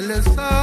que le sabe.